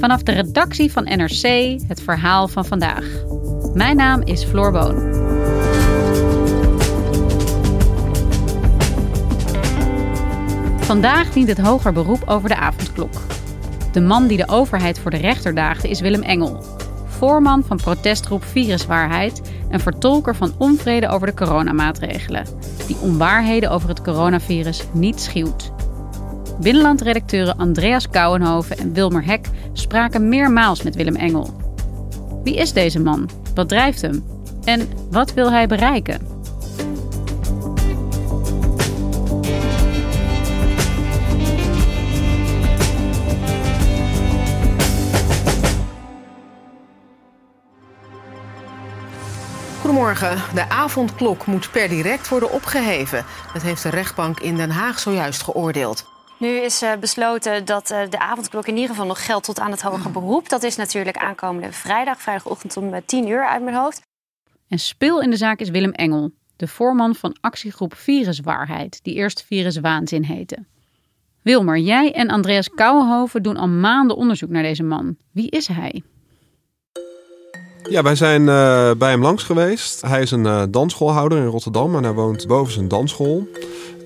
Vanaf de redactie van NRC het verhaal van vandaag. Mijn naam is Floor Boon. Vandaag dient het hoger beroep over de avondklok. De man die de overheid voor de rechter daagde is Willem Engel. Voorman van protestgroep Viruswaarheid en vertolker van onvrede over de coronamaatregelen. Die onwaarheden over het coronavirus niet schuwt. Binnenlandredacteuren Andreas Kouwenhoven en Wilmer Hek spraken meermaals met Willem Engel. Wie is deze man? Wat drijft hem? En wat wil hij bereiken? Goedemorgen. De avondklok moet per direct worden opgeheven. Dat heeft de rechtbank in Den Haag zojuist geoordeeld. Nu is uh, besloten dat uh, de avondklok in ieder geval nog geldt tot aan het hoger beroep. Dat is natuurlijk aankomende vrijdag, vrijdagochtend om 10 uur uit mijn hoofd. En speel in de zaak is Willem Engel, de voorman van actiegroep Viruswaarheid, die eerst Viruswaanzin heette. Wilmer, jij en Andreas Kouwenhoven doen al maanden onderzoek naar deze man. Wie is hij? Ja, wij zijn uh, bij hem langs geweest. Hij is een uh, dansschoolhouder in Rotterdam en hij woont boven zijn dansschool.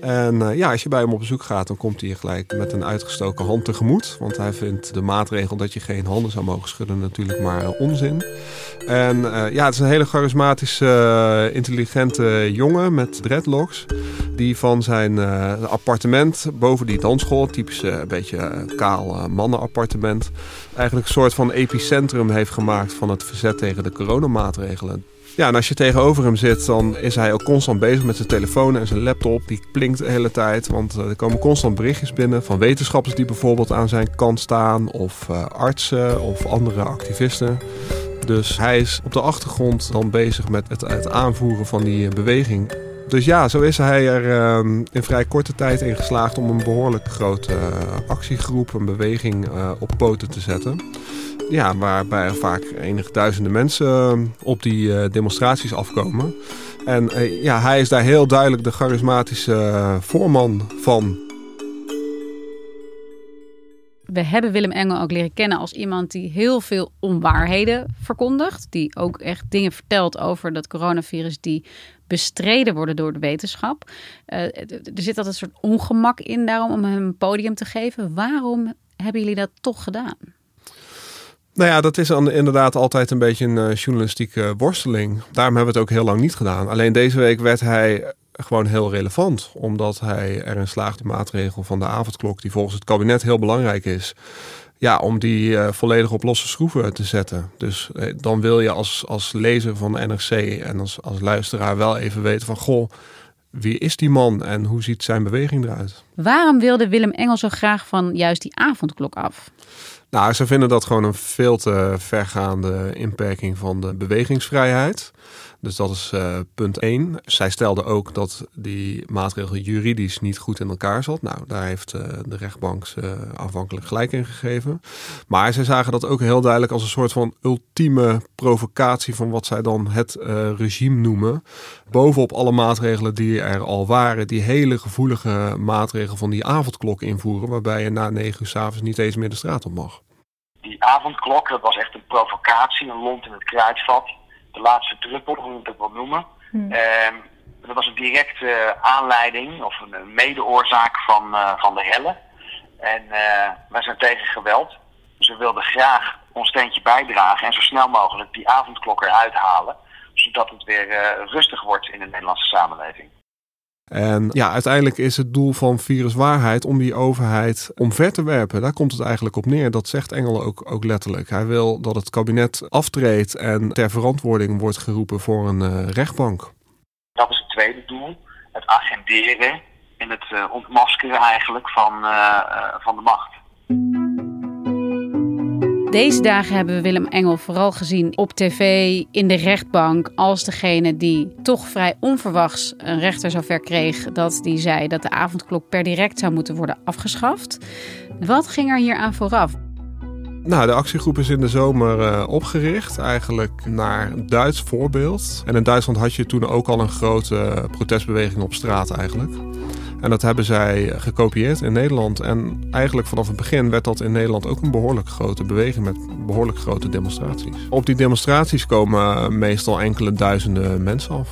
En uh, ja, als je bij hem op bezoek gaat, dan komt hij je gelijk met een uitgestoken hand tegemoet. Want hij vindt de maatregel dat je geen handen zou mogen schudden natuurlijk maar onzin. En uh, ja, het is een hele charismatische, intelligente jongen met dreadlocks. Die van zijn appartement boven die dansschool, typisch een beetje kaal mannenappartement, eigenlijk een soort van epicentrum heeft gemaakt van het verzet tegen de coronamaatregelen. Ja, en als je tegenover hem zit, dan is hij ook constant bezig met zijn telefoon en zijn laptop. Die klinkt de hele tijd, want er komen constant berichtjes binnen van wetenschappers die bijvoorbeeld aan zijn kant staan, of uh, artsen of andere activisten. Dus hij is op de achtergrond dan bezig met het, het aanvoeren van die beweging. Dus ja, zo is hij er uh, in vrij korte tijd in geslaagd om een behoorlijk grote uh, actiegroep, een beweging uh, op poten te zetten. Ja, waarbij er vaak enige duizenden mensen op die demonstraties afkomen. En ja, hij is daar heel duidelijk de charismatische voorman van. We hebben Willem Engel ook leren kennen als iemand die heel veel onwaarheden verkondigt. Die ook echt dingen vertelt over dat coronavirus die bestreden worden door de wetenschap. Uh, er zit altijd een soort ongemak in daarom om hem een podium te geven. Waarom hebben jullie dat toch gedaan? Nou ja, dat is dan inderdaad altijd een beetje een uh, journalistieke worsteling. Daarom hebben we het ook heel lang niet gedaan. Alleen deze week werd hij gewoon heel relevant. Omdat hij erin slaagt de maatregel van de avondklok, die volgens het kabinet heel belangrijk is. Ja, om die uh, volledig op losse schroeven te zetten. Dus uh, dan wil je als, als lezer van de NRC en als, als luisteraar wel even weten van... goh, wie is die man en hoe ziet zijn beweging eruit? Waarom wilde Willem Engel zo graag van juist die avondklok af? Nou, ze vinden dat gewoon een veel te vergaande inperking van de bewegingsvrijheid. Dus dat is uh, punt 1. Zij stelde ook dat die maatregel juridisch niet goed in elkaar zat. Nou, daar heeft uh, de rechtbank uh, afhankelijk gelijk in gegeven. Maar zij zagen dat ook heel duidelijk als een soort van ultieme provocatie van wat zij dan het regime noemen. Bovenop alle maatregelen die er al waren, die hele gevoelige maatregel van die avondklok invoeren, waarbij je na negen uur s'avonds niet eens meer de straat op mag. Die avondklok, dat was echt een provocatie, een lont in het kruidvat de laatste druppel, hoe je het ook wel noemen. Hmm. Uh, dat was een directe aanleiding of een medeoorzaak van, uh, van de helle. En uh, wij zijn tegen geweld. Dus we wilden graag ons steentje bijdragen en zo snel mogelijk die avondklok eruit halen. zodat het weer rustig wordt in de Nederlandse samenleving. En ja, uiteindelijk is het doel van viruswaarheid om die overheid omver te werpen. Daar komt het eigenlijk op neer. Dat zegt Engel ook, ook letterlijk. Hij wil dat het kabinet aftreedt en ter verantwoording wordt geroepen voor een uh, rechtbank. Dat is het tweede doel. Het agenderen en het uh, ontmaskeren eigenlijk van, uh, van de macht. Deze dagen hebben we Willem Engel vooral gezien op tv, in de rechtbank, als degene die toch vrij onverwachts een rechter zover kreeg dat die zei dat de avondklok per direct zou moeten worden afgeschaft. Wat ging er hier aan vooraf? Nou, de actiegroep is in de zomer uh, opgericht, eigenlijk naar Duits voorbeeld. En in Duitsland had je toen ook al een grote protestbeweging op straat eigenlijk. En dat hebben zij gekopieerd in Nederland. En eigenlijk vanaf het begin werd dat in Nederland ook een behoorlijk grote beweging met behoorlijk grote demonstraties. Op die demonstraties komen meestal enkele duizenden mensen af.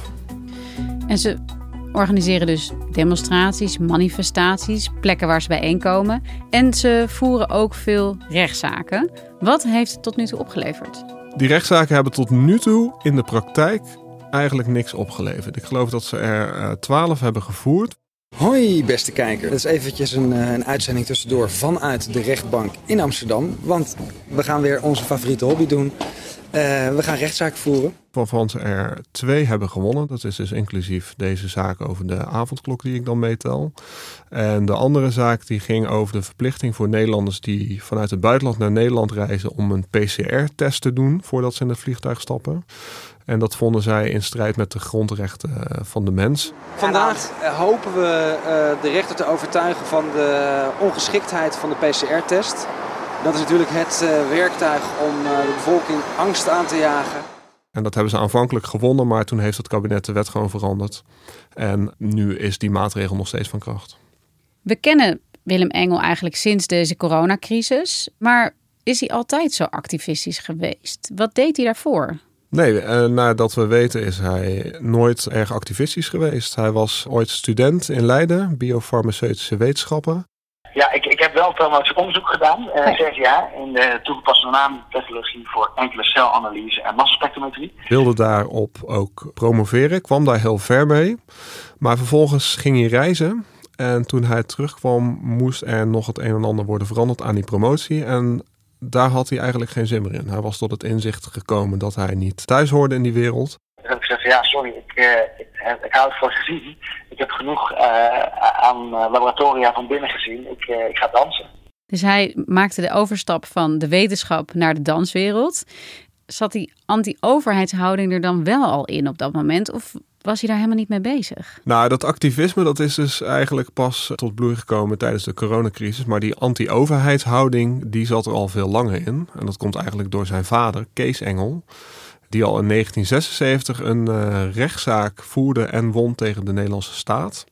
En ze organiseren dus demonstraties, manifestaties, plekken waar ze bijeenkomen. En ze voeren ook veel rechtszaken. Wat heeft het tot nu toe opgeleverd? Die rechtszaken hebben tot nu toe in de praktijk eigenlijk niks opgeleverd. Ik geloof dat ze er eh, twaalf hebben gevoerd. Hoi beste kijker, dat is eventjes een, eh, een uitzending tussendoor vanuit de rechtbank in Amsterdam. Want we gaan weer onze favoriete hobby doen. Uh, we gaan rechtszaak voeren. Waarvan ze er twee hebben gewonnen. Dat is dus inclusief deze zaak over de avondklok die ik dan meetel. En de andere zaak die ging over de verplichting voor Nederlanders die vanuit het buitenland naar Nederland reizen om een PCR-test te doen voordat ze in het vliegtuig stappen. En dat vonden zij in strijd met de grondrechten eh, van de mens. Vandaag eh, hopen we uh, de rechter te overtuigen van de ongeschiktheid van de PCR-test. Dat is natuurlijk het werktuig om de bevolking angst aan te jagen. En dat hebben ze aanvankelijk gewonnen, maar toen heeft het kabinet de wet gewoon veranderd. En nu is die maatregel nog steeds van kracht. We kennen Willem Engel eigenlijk sinds deze coronacrisis. Maar is hij altijd zo activistisch geweest? Wat deed hij daarvoor? Nee, uh, nadat we weten is hij nooit erg activistisch geweest. Hij was ooit student in Leiden, biofarmaceutische wetenschappen. Ja, ik, ik heb wel trouwens onderzoek gedaan, uh, zes jaar, in de toegepaste naamtechnologie voor enkele celanalyse en massaspectrometrie. Wilde daarop ook promoveren, kwam daar heel ver mee. Maar vervolgens ging hij reizen en toen hij terugkwam, moest er nog het een en ander worden veranderd aan die promotie. En daar had hij eigenlijk geen zin meer in. Hij was tot het inzicht gekomen dat hij niet thuis hoorde in die wereld. Dan heb ik gezegd, ja sorry, ik, uh, ik, ik, hou het voor gezien. Ik heb genoeg uh, aan laboratoria van binnen gezien. Ik, uh, ik ga dansen. Dus hij maakte de overstap van de wetenschap naar de danswereld. Zat die anti-overheidshouding er dan wel al in op dat moment? Of was hij daar helemaal niet mee bezig? Nou, dat activisme dat is dus eigenlijk pas tot bloei gekomen tijdens de coronacrisis. Maar die anti-overheidshouding die zat er al veel langer in. En dat komt eigenlijk door zijn vader, Kees Engel. Die al in 1976 een uh, rechtszaak voerde en won tegen de Nederlandse staat.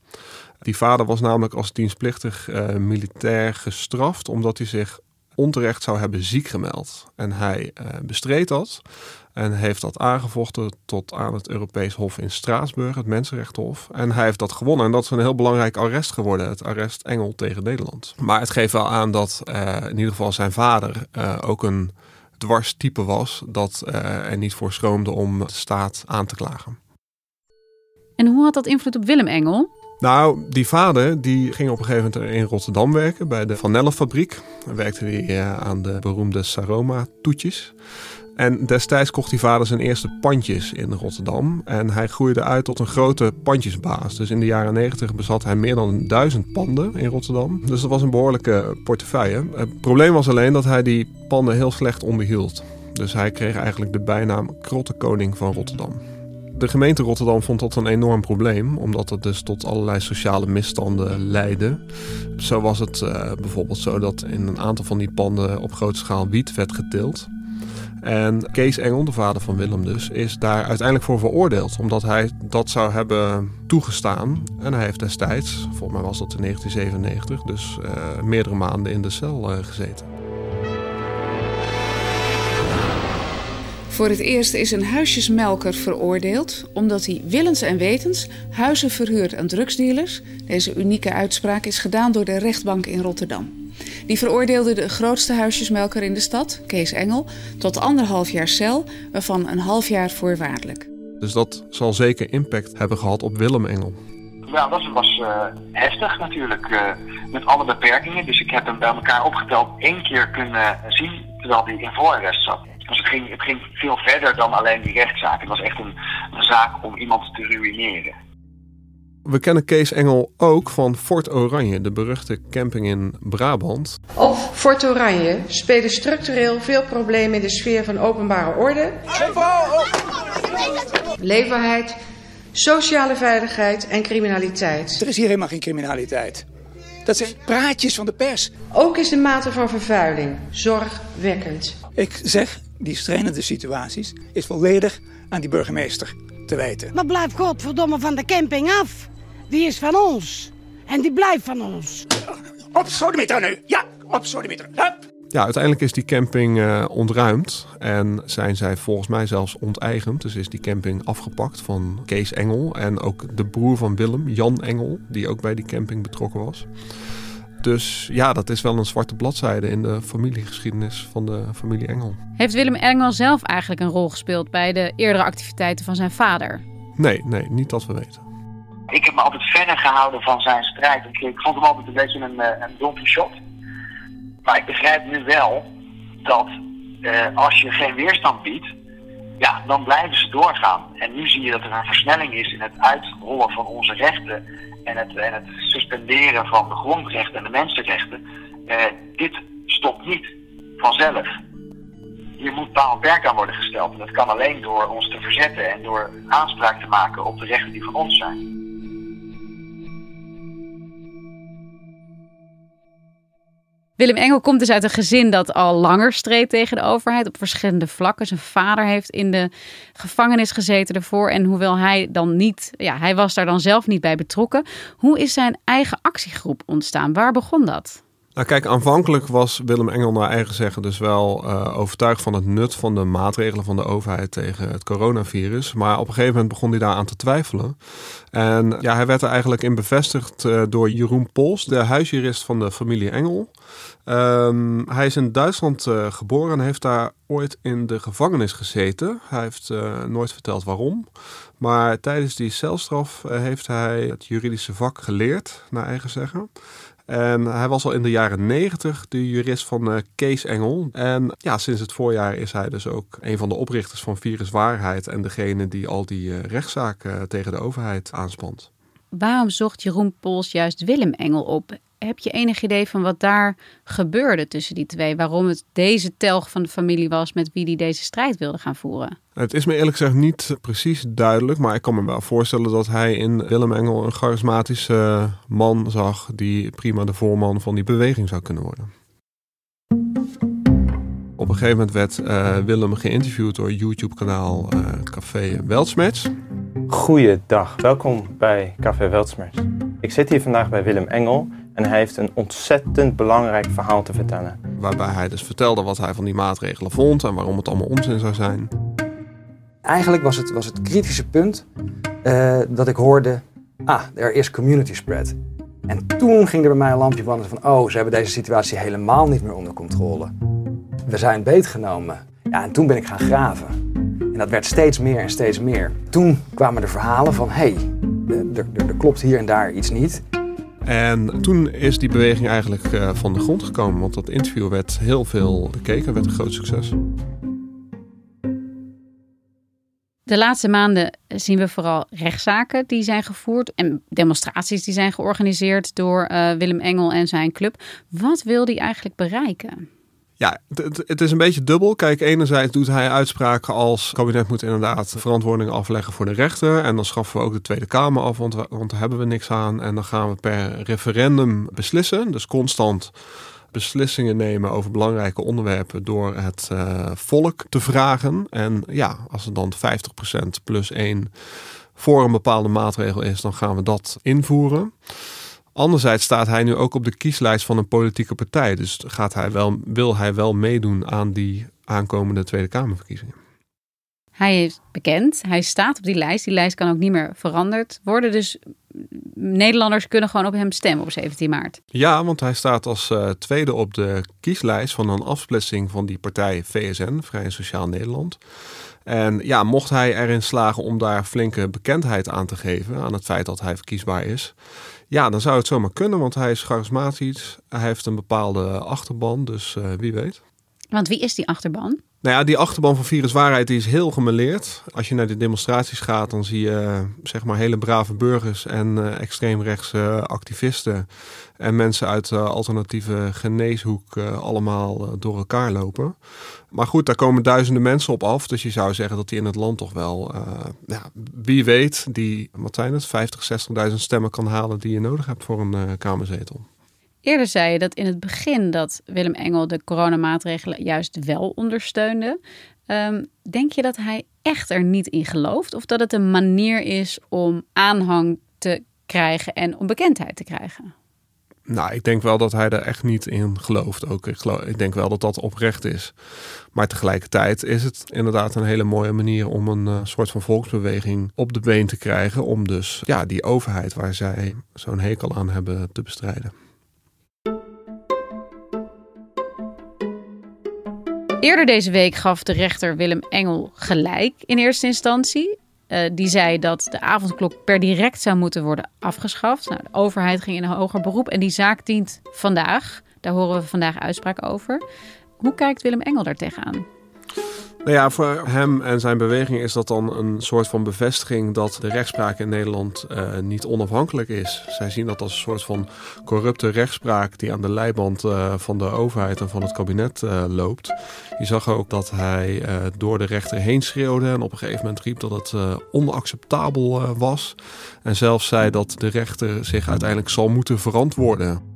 Die vader was namelijk als dienstplichtig uh, militair gestraft omdat hij zich onterecht zou hebben ziek gemeld. En hij uh, bestreed dat. En heeft dat aangevochten tot aan het Europees Hof in Straatsburg, het Mensenrechtenhof. En hij heeft dat gewonnen. En dat is een heel belangrijk arrest geworden, het arrest Engel tegen Nederland. Maar het geeft wel aan dat uh, in ieder geval zijn vader uh, ook een dwarstype was dat uh, er niet voor schroomde om de staat aan te klagen. En hoe had dat invloed op Willem Engel? Nou, die vader die ging op een gegeven moment in Rotterdam werken bij de Van Nelle fabriek. Daar werkte hij aan de beroemde Saroma toetjes. En destijds kocht die vader zijn eerste pandjes in Rotterdam. En hij groeide uit tot een grote pandjesbaas. Dus in de jaren 90 bezat hij meer dan duizend panden in Rotterdam. Dus dat was een behoorlijke portefeuille. Het probleem was alleen dat hij die panden heel slecht onderhield. Dus hij kreeg eigenlijk de bijnaam Krottekoning van Rotterdam. De gemeente Rotterdam vond dat een enorm probleem, omdat het dus tot allerlei sociale misstanden leidde. Zo was het uh, bijvoorbeeld zo dat in een aantal van die panden op grote schaal wiet werd geteeld. En Kees Engel, de vader van Willem dus, is daar uiteindelijk voor veroordeeld. Omdat hij dat zou hebben toegestaan. En hij heeft destijds, volgens mij was dat in 1997, dus uh, meerdere maanden in de cel uh, gezeten. Voor het eerst is een huisjesmelker veroordeeld omdat hij willens en wetens huizen verhuurt aan drugsdealers. Deze unieke uitspraak is gedaan door de rechtbank in Rotterdam. Die veroordeelde de grootste huisjesmelker in de stad, Kees Engel, tot anderhalf jaar cel, waarvan een half jaar voorwaardelijk. Dus dat zal zeker impact hebben gehad op Willem Engel. Ja, dat was uh, heftig natuurlijk, uh, met alle beperkingen. Dus ik heb hem bij elkaar opgeteld één keer kunnen zien terwijl hij in voorarrest zat. Dus het ging, het ging veel verder dan alleen die rechtszaak. Het was echt een, een zaak om iemand te ruïneren. We kennen Kees Engel ook van Fort Oranje, de beruchte camping in Brabant. Op Fort Oranje spelen structureel veel problemen in de sfeer van openbare orde, leefbaarheid, sociale veiligheid en criminaliteit. Er is hier helemaal geen criminaliteit. Dat zijn praatjes van de pers. Ook is de mate van vervuiling zorgwekkend. Ik zeg, die strijdende situaties is volledig aan die burgemeester te wijten. Maar blijf godverdomme van de camping af. Die is van ons. En die blijft van ons. Op sodemieter nu. Ja, op sodemieter. Hup. Ja, uiteindelijk is die camping uh, ontruimd en zijn zij volgens mij zelfs onteigend. Dus is die camping afgepakt van Kees Engel en ook de broer van Willem, Jan Engel, die ook bij die camping betrokken was. Dus ja, dat is wel een zwarte bladzijde in de familiegeschiedenis van de familie Engel. Heeft Willem Engel zelf eigenlijk een rol gespeeld bij de eerdere activiteiten van zijn vader? Nee, nee, niet dat we weten. Ik heb me altijd verder gehouden van zijn strijd. Ik, ik vond hem altijd een beetje een, eh, een donkere shot. Maar ik begrijp nu wel dat uh, als je geen weerstand biedt, ja, dan blijven ze doorgaan. En nu zie je dat er een versnelling is in het uitrollen van onze rechten en het, en het suspenderen van de grondrechten en de mensenrechten. Uh, dit stopt niet vanzelf. Hier moet paal en perk aan worden gesteld. En dat kan alleen door ons te verzetten en door aanspraak te maken op de rechten die van ons zijn. Willem Engel komt dus uit een gezin dat al langer streed tegen de overheid op verschillende vlakken. Zijn vader heeft in de gevangenis gezeten ervoor. En hoewel hij dan niet, ja, hij was daar dan zelf niet bij betrokken. Hoe is zijn eigen actiegroep ontstaan? Waar begon dat? Nou kijk, aanvankelijk was Willem Engel naar eigen zeggen dus wel uh, overtuigd van het nut van de maatregelen van de overheid tegen het coronavirus. Maar op een gegeven moment begon hij daar aan te twijfelen. En ja, hij werd er eigenlijk in bevestigd uh, door Jeroen Pols, de huisjurist van de familie Engel. Um, hij is in Duitsland uh, geboren en heeft daar ooit in de gevangenis gezeten. Hij heeft nooit verteld waarom. Maar tijdens die celstraf heeft hij het juridische vak geleerd, naar eigen zeggen. En hij was al in de jaren negentig de jurist van uh, Kees Engel. En ja, sinds het voorjaar is hij dus ook een van de oprichters van Virus Waarheid en degene die al die uh, rechtszaken uh, tegen de overheid aanspant. Waarom zocht Jeroen Pols juist Willem Engel op? Heb je enig idee van wat daar gebeurde tussen die twee? Waarom het deze telg van de familie was met wie die deze strijd wilde gaan voeren? Het is me eerlijk gezegd niet precies duidelijk, maar ik kan me wel voorstellen dat hij in Willem Engel een charismatische man zag die prima de voorman van die beweging zou kunnen worden. Op een gegeven moment werd uh, Willem geïnterviewd door YouTube-kanaal uh, Café Weltsmerts. Goeiedag, welkom bij Café Weltsmerts. Ik zit hier vandaag bij Willem Engel en hij heeft een ontzettend belangrijk verhaal te vertellen. Waarbij hij dus vertelde wat hij van die maatregelen vond en waarom het allemaal onzin zou zijn. Eigenlijk was het, was het kritische punt uh, dat ik hoorde, ah, er is community spread. En toen ging er bij mij een lampje branden van, oh, ze hebben deze situatie helemaal niet meer onder controle. We zijn beetgenomen. Ja, en toen ben ik gaan graven. En dat werd steeds meer en steeds meer. Toen kwamen de verhalen van, hé, hey, er klopt hier en daar iets niet. En toen is die beweging eigenlijk uh, van de grond gekomen, want dat interview werd heel veel bekeken, werd een groot succes. De laatste maanden zien we vooral rechtszaken die zijn gevoerd en demonstraties die zijn georganiseerd door uh, Willem Engel en zijn club. Wat wil hij eigenlijk bereiken? Ja, het, het, is een beetje dubbel. Kijk, enerzijds doet hij uitspraken als het kabinet moet inderdaad verantwoording afleggen voor de rechter. En dan schaffen we ook de Tweede Kamer af, want, we, want daar hebben we niks aan. En dan gaan we per referendum beslissen. Dus constant beslissingen nemen over belangrijke onderwerpen door het uh, volk te vragen. En ja, als er dan 50% plus 1 voor een bepaalde maatregel is, dan gaan we dat invoeren. Anderzijds staat hij nu ook op de kieslijst van een politieke partij. Dus gaat hij wel, wil hij wel meedoen aan die aankomende Tweede Kamerverkiezingen. Hij is bekend, hij staat op die lijst. Die lijst kan ook niet meer veranderd worden. Dus Nederlanders kunnen gewoon op hem stemmen op 17 maart. Ja, want hij staat als uh, tweede op de kieslijst van een afsplitsing van die partij VSN, Vrij en Sociaal Nederland. En ja, mocht hij erin slagen om daar flinke bekendheid aan te geven, aan het feit dat hij verkiesbaar is, ja, dan zou het zomaar kunnen, want hij is charismatisch. Hij heeft een bepaalde achterban, dus uh, wie weet. Want wie is die achterban? Nou ja, die achterban van Viruswaarheid die is heel gemeleerd. Als je naar de demonstraties gaat, dan zie je zeg maar hele brave burgers en uh, extreemrechtse activisten en mensen uit uh, alternatieve geneeshoek uh, allemaal door elkaar lopen. Maar goed, daar komen duizenden mensen op af. Dus je zou zeggen dat die in het land toch wel, ja, wie weet, die, wat het, 50, 60.000 stemmen kan halen die je nodig hebt voor een kamerzetel. Eerder zei je dat in het begin dat Willem Engel de coronamaatregelen juist wel ondersteunde. Um, denk je dat hij echt er niet in gelooft? Of dat het een manier is om aanhang te krijgen en om bekendheid te krijgen? Nou, ik denk wel dat hij er echt niet in gelooft. Ook ik, denk wel dat dat oprecht is. Maar tegelijkertijd is het inderdaad een hele mooie manier om een uh, soort van volksbeweging op de been te krijgen. Om dus ja, die overheid waar zij zo'n hekel aan hebben te bestrijden. Eerder deze week gaf de rechter Willem Engel gelijk in eerste instantie. Uh, die zei dat de avondklok per direct zou moeten worden afgeschaft. Nou, de overheid ging in een hoger beroep en die zaak dient vandaag. Daar horen we vandaag uitspraak over. Hoe kijkt Willem Engel daar tegenaan? Nou ja, voor hem en zijn beweging is dat dan een soort van bevestiging dat de rechtspraak in Nederland uh, niet onafhankelijk is. Zij zien dat als een soort van corrupte rechtspraak die aan de leiband uh, van de overheid en van het kabinet uh, loopt. Je zag ook dat hij door de rechter heen schreeuwde en op een gegeven moment riep dat het onacceptabel was. En zelfs zei dat de rechter zich uiteindelijk zal moeten verantwoorden.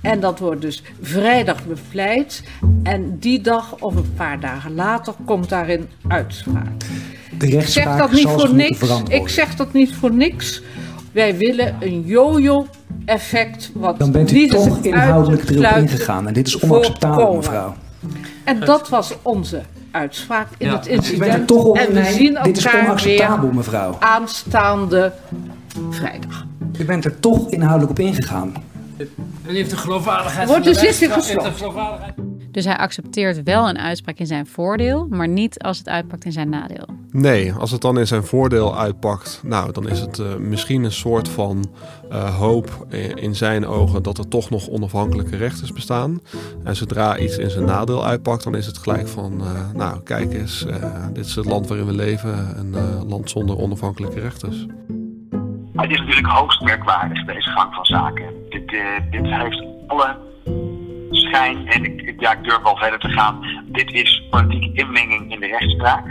En dat wordt dus vrijdag bepleit. En die dag of een paar dagen later komt daarin uitspraak. De rechtspraak ik zeg dat niet voor niks. Ik zeg dat niet voor niks. Wij willen een yo-yo effect. Wat Dan bent u toch inhoudelijk erop ingegaan. En dit is onacceptabel, mevrouw. En dat was onze uitspraak in ja. het incident. Toch op, en we nee, zien dit is onacceptabel, weer mevrouw. aanstaande vrijdag. U bent er toch inhoudelijk op ingegaan. En heeft de geloofwaardigheid Wordt de zitting gesloten. Dus hij accepteert wel een uitspraak in zijn voordeel, maar niet als het uitpakt in zijn nadeel. Nee, als het dan in zijn voordeel uitpakt, nou, dan is het uh, misschien een soort van uh, hoop in zijn ogen dat er toch nog onafhankelijke rechters bestaan. En zodra iets in zijn nadeel uitpakt, dan is het gelijk van, uh, nou, kijk eens, dit is het land waarin we leven, een land zonder onafhankelijke rechters. Het is natuurlijk hoogst merkwaardig, deze gang van zaken. Dit, uh, dit heeft alle schijn, en ik, durf wel verder te gaan, dit is politieke inmenging in de rechtspraak.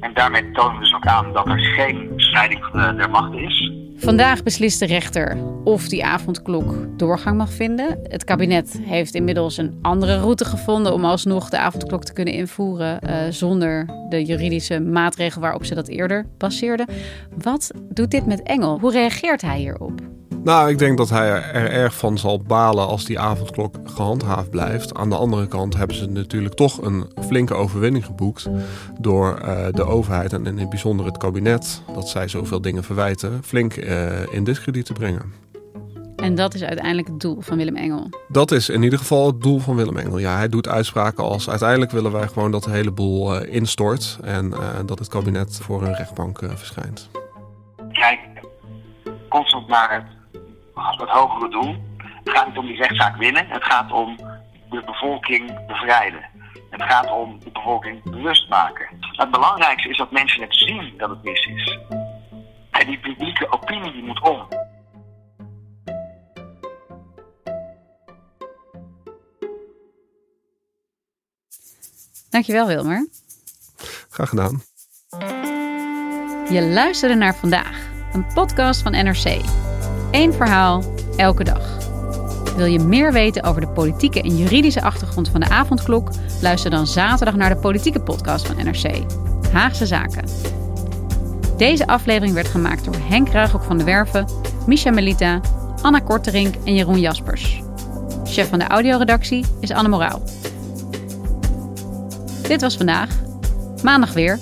En daarmee tonen we dus ook aan dat er geen scheiding van der machten is. Vandaag beslist de rechter of die avondklok doorgang mag vinden. Het kabinet heeft inmiddels een andere route gevonden om alsnog de avondklok te kunnen invoeren uh, zonder de juridische maatregel waarop ze dat eerder baseerden. Wat doet dit met Engel? Hoe reageert hij hierop? Nou, ik denk dat hij er erg van zal balen als die avondklok gehandhaafd blijft. Aan de andere kant hebben ze natuurlijk toch een flinke overwinning geboekt door uh, de overheid en in het bijzonder het kabinet, dat zij zoveel dingen verwijten, flink uh, in discrediet te brengen. En dat is uiteindelijk het doel van Willem Engel. Dat is in ieder geval het doel van Willem Engel. Ja, hij doet uitspraken als uiteindelijk willen wij gewoon dat de hele boel uh, instort en dat het kabinet voor een rechtbank verschijnt. Kijk, constant naar het het hogere doel. Het gaat niet om die rechtszaak winnen, het gaat om de bevolking bevrijden. Het gaat om de bevolking bewust maken. Het belangrijkste is dat mensen het zien dat het mis is. En die publieke opinie die moet om. Dankjewel Wilmer. Graag gedaan. Je luisterde naar vandaag, een podcast van NRC. Eén verhaal, elke dag. Wil je meer weten over de politieke en juridische achtergrond van de avondklok? Luister dan zaterdag naar de politieke podcast van NRC, Haagse Zaken. Deze aflevering werd gemaakt door Henk Ruigrok van de Werven, Misha Melita, Anna Korterink en Jeroen Jaspers. Chef van de audioredactie is Anne Moraal. Dit was vandaag. Maandag weer